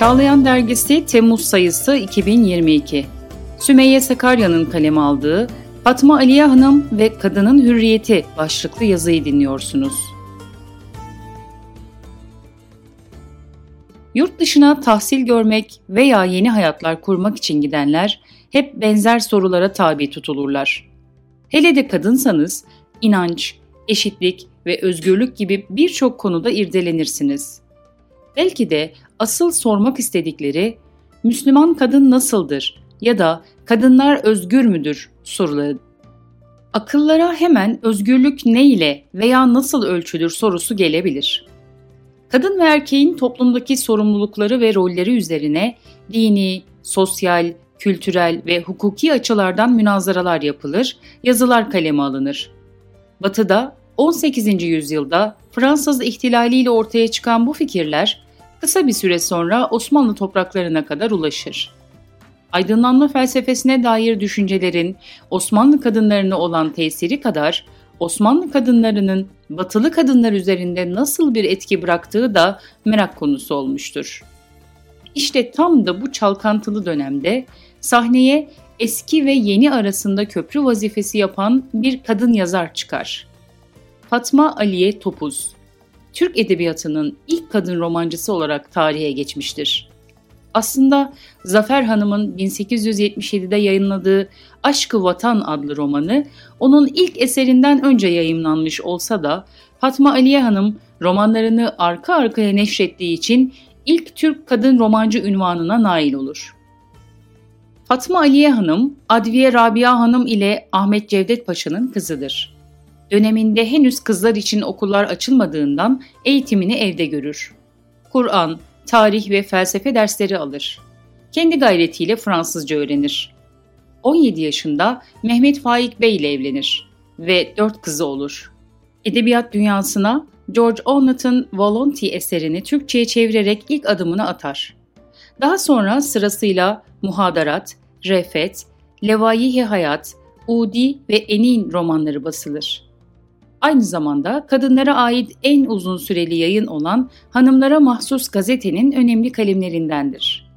Çağlayan Dergisi Temmuz sayısı 2022. Sümeyye Sakarya'nın kaleme aldığı Fatma Aliye Hanım ve Kadının Hürriyeti başlıklı yazıyı dinliyorsunuz. Yurt dışına tahsil görmek veya yeni hayatlar kurmak için gidenler hep benzer sorulara tabi tutulurlar. Hele de kadınsanız inanç, eşitlik ve özgürlük gibi birçok konuda irdelenirsiniz. Belki de asıl sormak istedikleri Müslüman kadın nasıldır ya da kadınlar özgür müdür soruları. Akıllara hemen özgürlük ne ile veya nasıl ölçülür sorusu gelebilir. Kadın ve erkeğin toplumdaki sorumlulukları ve rolleri üzerine dini, sosyal, kültürel ve hukuki açılardan münazaralar yapılır, yazılar kaleme alınır. Batı'da 18. yüzyılda Fransız ihtilaliyle ortaya çıkan bu fikirler kısa bir süre sonra Osmanlı topraklarına kadar ulaşır. Aydınlanma felsefesine dair düşüncelerin Osmanlı kadınlarına olan tesiri kadar Osmanlı kadınlarının batılı kadınlar üzerinde nasıl bir etki bıraktığı da merak konusu olmuştur. İşte tam da bu çalkantılı dönemde sahneye eski ve yeni arasında köprü vazifesi yapan bir kadın yazar çıkar. Fatma Aliye Topuz, Türk edebiyatının ilk kadın romancısı olarak tarihe geçmiştir. Aslında Zafer Hanım'ın 1877'de yayınladığı Aşkı Vatan adlı romanı onun ilk eserinden önce yayımlanmış olsa da Fatma Aliye Hanım romanlarını arka arkaya neşrettiği için ilk Türk kadın romancı ünvanına nail olur. Fatma Aliye Hanım, Adviye Rabia Hanım ile Ahmet Cevdet Paşa'nın kızıdır. Döneminde henüz kızlar için okullar açılmadığından eğitimini evde görür. Kur'an, tarih ve felsefe dersleri alır. Kendi gayretiyle Fransızca öğrenir. 17 yaşında Mehmet Faik Bey ile evlenir ve dört kızı olur. Edebiyat dünyasına George Ornat'ın Volonty eserini Türkçe'ye çevirerek ilk adımını atar. Daha sonra sırasıyla Muhadarat, Refet, Levayi Hayat, Udi ve Enin romanları basılır. Aynı zamanda kadınlara ait en uzun süreli yayın olan Hanımlara Mahsus gazetenin önemli kalemlerindendir.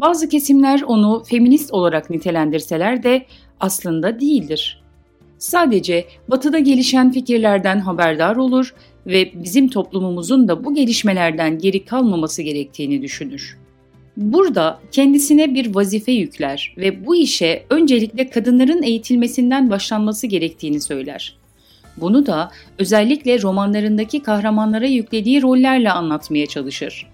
Bazı kesimler onu feminist olarak nitelendirseler de aslında değildir. Sadece batıda gelişen fikirlerden haberdar olur ve bizim toplumumuzun da bu gelişmelerden geri kalmaması gerektiğini düşünür. Burada kendisine bir vazife yükler ve bu işe öncelikle kadınların eğitilmesinden başlanması gerektiğini söyler. Bunu da özellikle romanlarındaki kahramanlara yüklediği rollerle anlatmaya çalışır.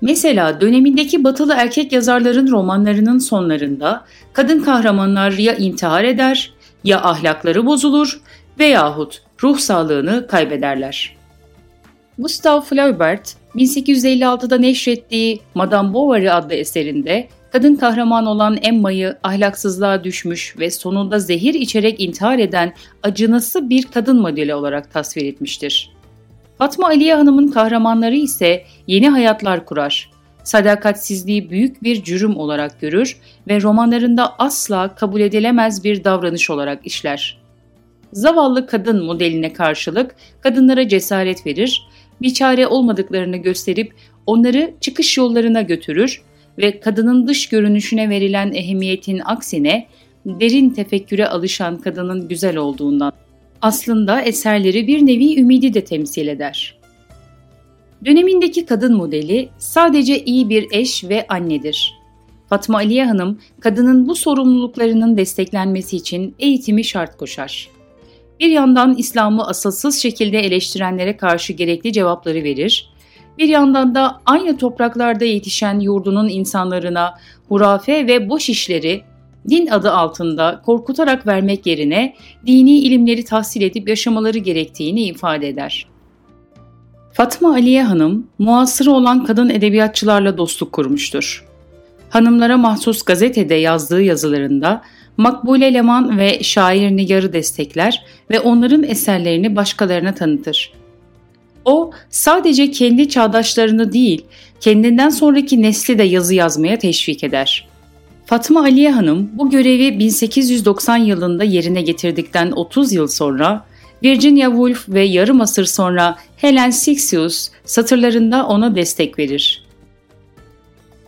Mesela dönemindeki batılı erkek yazarların romanlarının sonlarında kadın kahramanlar ya intihar eder, ya ahlakları bozulur veyahut ruh sağlığını kaybederler. Gustav Flaubert 1856'da neşrettiği Madame Bovary adlı eserinde kadın kahraman olan Emma'yı ahlaksızlığa düşmüş ve sonunda zehir içerek intihar eden acınası bir kadın modeli olarak tasvir etmiştir. Fatma Aliye Hanım'ın kahramanları ise yeni hayatlar kurar. Sadakatsizliği büyük bir cürüm olarak görür ve romanlarında asla kabul edilemez bir davranış olarak işler. Zavallı kadın modeline karşılık kadınlara cesaret verir, bir çare olmadıklarını gösterip onları çıkış yollarına götürür ve kadının dış görünüşüne verilen ehemmiyetin aksine derin tefekküre alışan kadının güzel olduğundan. Aslında eserleri bir nevi ümidi de temsil eder. Dönemindeki kadın modeli sadece iyi bir eş ve annedir. Fatma Aliye Hanım, kadının bu sorumluluklarının desteklenmesi için eğitimi şart koşar. Bir yandan İslam'ı asılsız şekilde eleştirenlere karşı gerekli cevapları verir, bir yandan da aynı topraklarda yetişen yurdunun insanlarına hurafe ve boş işleri din adı altında korkutarak vermek yerine dini ilimleri tahsil edip yaşamaları gerektiğini ifade eder. Fatma Aliye Hanım, muasırı olan kadın edebiyatçılarla dostluk kurmuştur. Hanımlara mahsus gazetede yazdığı yazılarında Makbule Leman ve şair Nigar'ı destekler ve onların eserlerini başkalarına tanıtır. O sadece kendi çağdaşlarını değil, kendinden sonraki nesli de yazı yazmaya teşvik eder. Fatma Aliye Hanım bu görevi 1890 yılında yerine getirdikten 30 yıl sonra Virginia Woolf ve yarım asır sonra Helen Sixus satırlarında ona destek verir.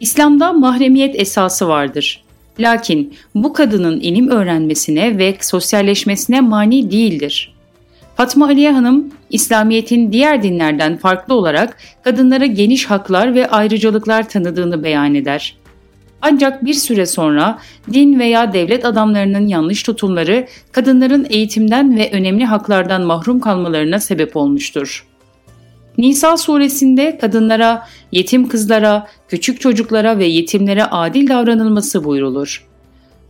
İslam'da mahremiyet esası vardır. Lakin bu kadının ilim öğrenmesine ve sosyalleşmesine mani değildir. Fatma Aliye Hanım, İslamiyet'in diğer dinlerden farklı olarak kadınlara geniş haklar ve ayrıcalıklar tanıdığını beyan eder. Ancak bir süre sonra din veya devlet adamlarının yanlış tutumları kadınların eğitimden ve önemli haklardan mahrum kalmalarına sebep olmuştur. Nisa suresinde kadınlara, yetim kızlara, küçük çocuklara ve yetimlere adil davranılması buyrulur.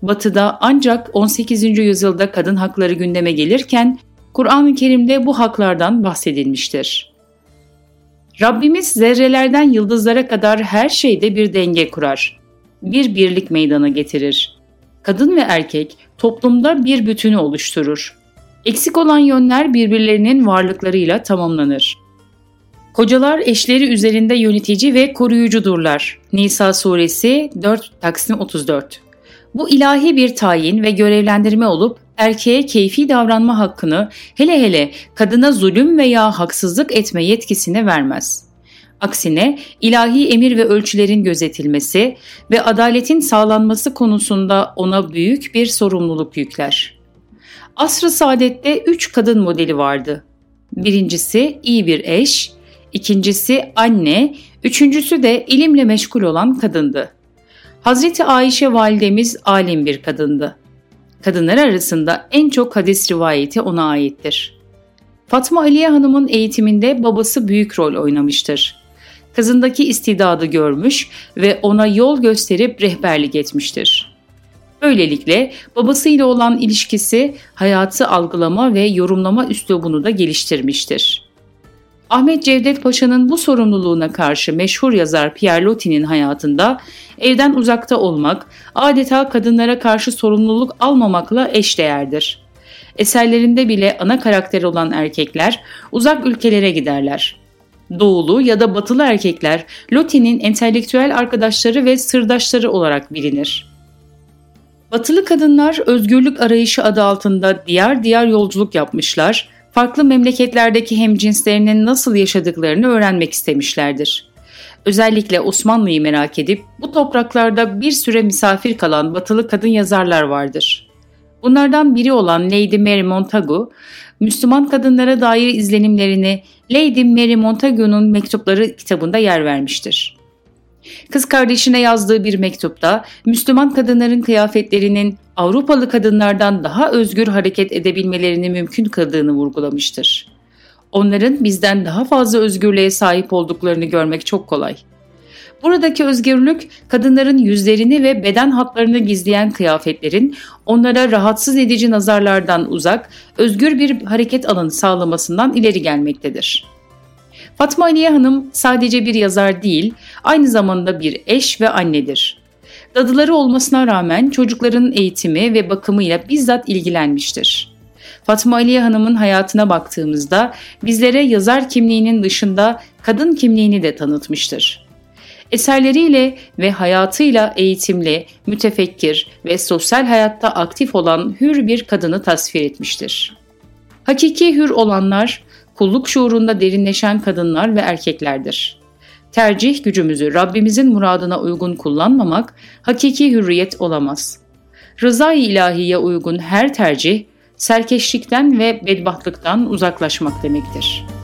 Batı'da ancak 18. yüzyılda kadın hakları gündeme gelirken Kur'an-ı Kerim'de bu haklardan bahsedilmiştir. Rabbimiz zerrelerden yıldızlara kadar her şeyde bir denge kurar. Bir birlik meydana getirir. Kadın ve erkek toplumda bir bütünü oluşturur. Eksik olan yönler birbirlerinin varlıklarıyla tamamlanır. Kocalar eşleri üzerinde yönetici ve koruyucudurlar. Nisa suresi 4 Taksim 34 Bu ilahi bir tayin ve görevlendirme olup erkeğe keyfi davranma hakkını hele hele kadına zulüm veya haksızlık etme yetkisini vermez. Aksine ilahi emir ve ölçülerin gözetilmesi ve adaletin sağlanması konusunda ona büyük bir sorumluluk yükler. Asr-ı Saadet'te üç kadın modeli vardı. Birincisi iyi bir eş, ikincisi anne, üçüncüsü de ilimle meşgul olan kadındı. Hazreti Ayşe validemiz alim bir kadındı. Kadınlar arasında en çok hadis rivayeti ona aittir. Fatma Aliye Hanım'ın eğitiminde babası büyük rol oynamıştır. Kızındaki istidadı görmüş ve ona yol gösterip rehberlik etmiştir. Böylelikle babasıyla olan ilişkisi hayatı algılama ve yorumlama üslubunu da geliştirmiştir. Ahmet Cevdet Paşa'nın bu sorumluluğuna karşı meşhur yazar Pierre Loti'nin hayatında evden uzakta olmak, adeta kadınlara karşı sorumluluk almamakla eşdeğerdir. Eserlerinde bile ana karakter olan erkekler uzak ülkelere giderler. Doğulu ya da batılı erkekler Loti'nin entelektüel arkadaşları ve sırdaşları olarak bilinir. Batılı kadınlar özgürlük arayışı adı altında diğer diğer yolculuk yapmışlar, farklı memleketlerdeki hemcinslerinin nasıl yaşadıklarını öğrenmek istemişlerdir. Özellikle Osmanlı'yı merak edip bu topraklarda bir süre misafir kalan batılı kadın yazarlar vardır. Bunlardan biri olan Lady Mary Montagu, Müslüman kadınlara dair izlenimlerini Lady Mary Montagu'nun mektupları kitabında yer vermiştir. Kız kardeşine yazdığı bir mektupta Müslüman kadınların kıyafetlerinin Avrupalı kadınlardan daha özgür hareket edebilmelerini mümkün kıldığını vurgulamıştır. Onların bizden daha fazla özgürlüğe sahip olduklarını görmek çok kolay. Buradaki özgürlük kadınların yüzlerini ve beden hatlarını gizleyen kıyafetlerin onlara rahatsız edici nazarlardan uzak, özgür bir hareket alanı sağlamasından ileri gelmektedir. Fatma Aliye Hanım sadece bir yazar değil, aynı zamanda bir eş ve annedir. Dadıları olmasına rağmen çocukların eğitimi ve bakımıyla bizzat ilgilenmiştir. Fatma Aliye Hanım'ın hayatına baktığımızda bizlere yazar kimliğinin dışında kadın kimliğini de tanıtmıştır. Eserleriyle ve hayatıyla eğitimli, mütefekkir ve sosyal hayatta aktif olan hür bir kadını tasvir etmiştir. Hakiki hür olanlar, kulluk şuurunda derinleşen kadınlar ve erkeklerdir. Tercih gücümüzü Rabbimizin muradına uygun kullanmamak hakiki hürriyet olamaz. Rızayı ilahiye uygun her tercih serkeşlikten ve bedbahtlıktan uzaklaşmak demektir.''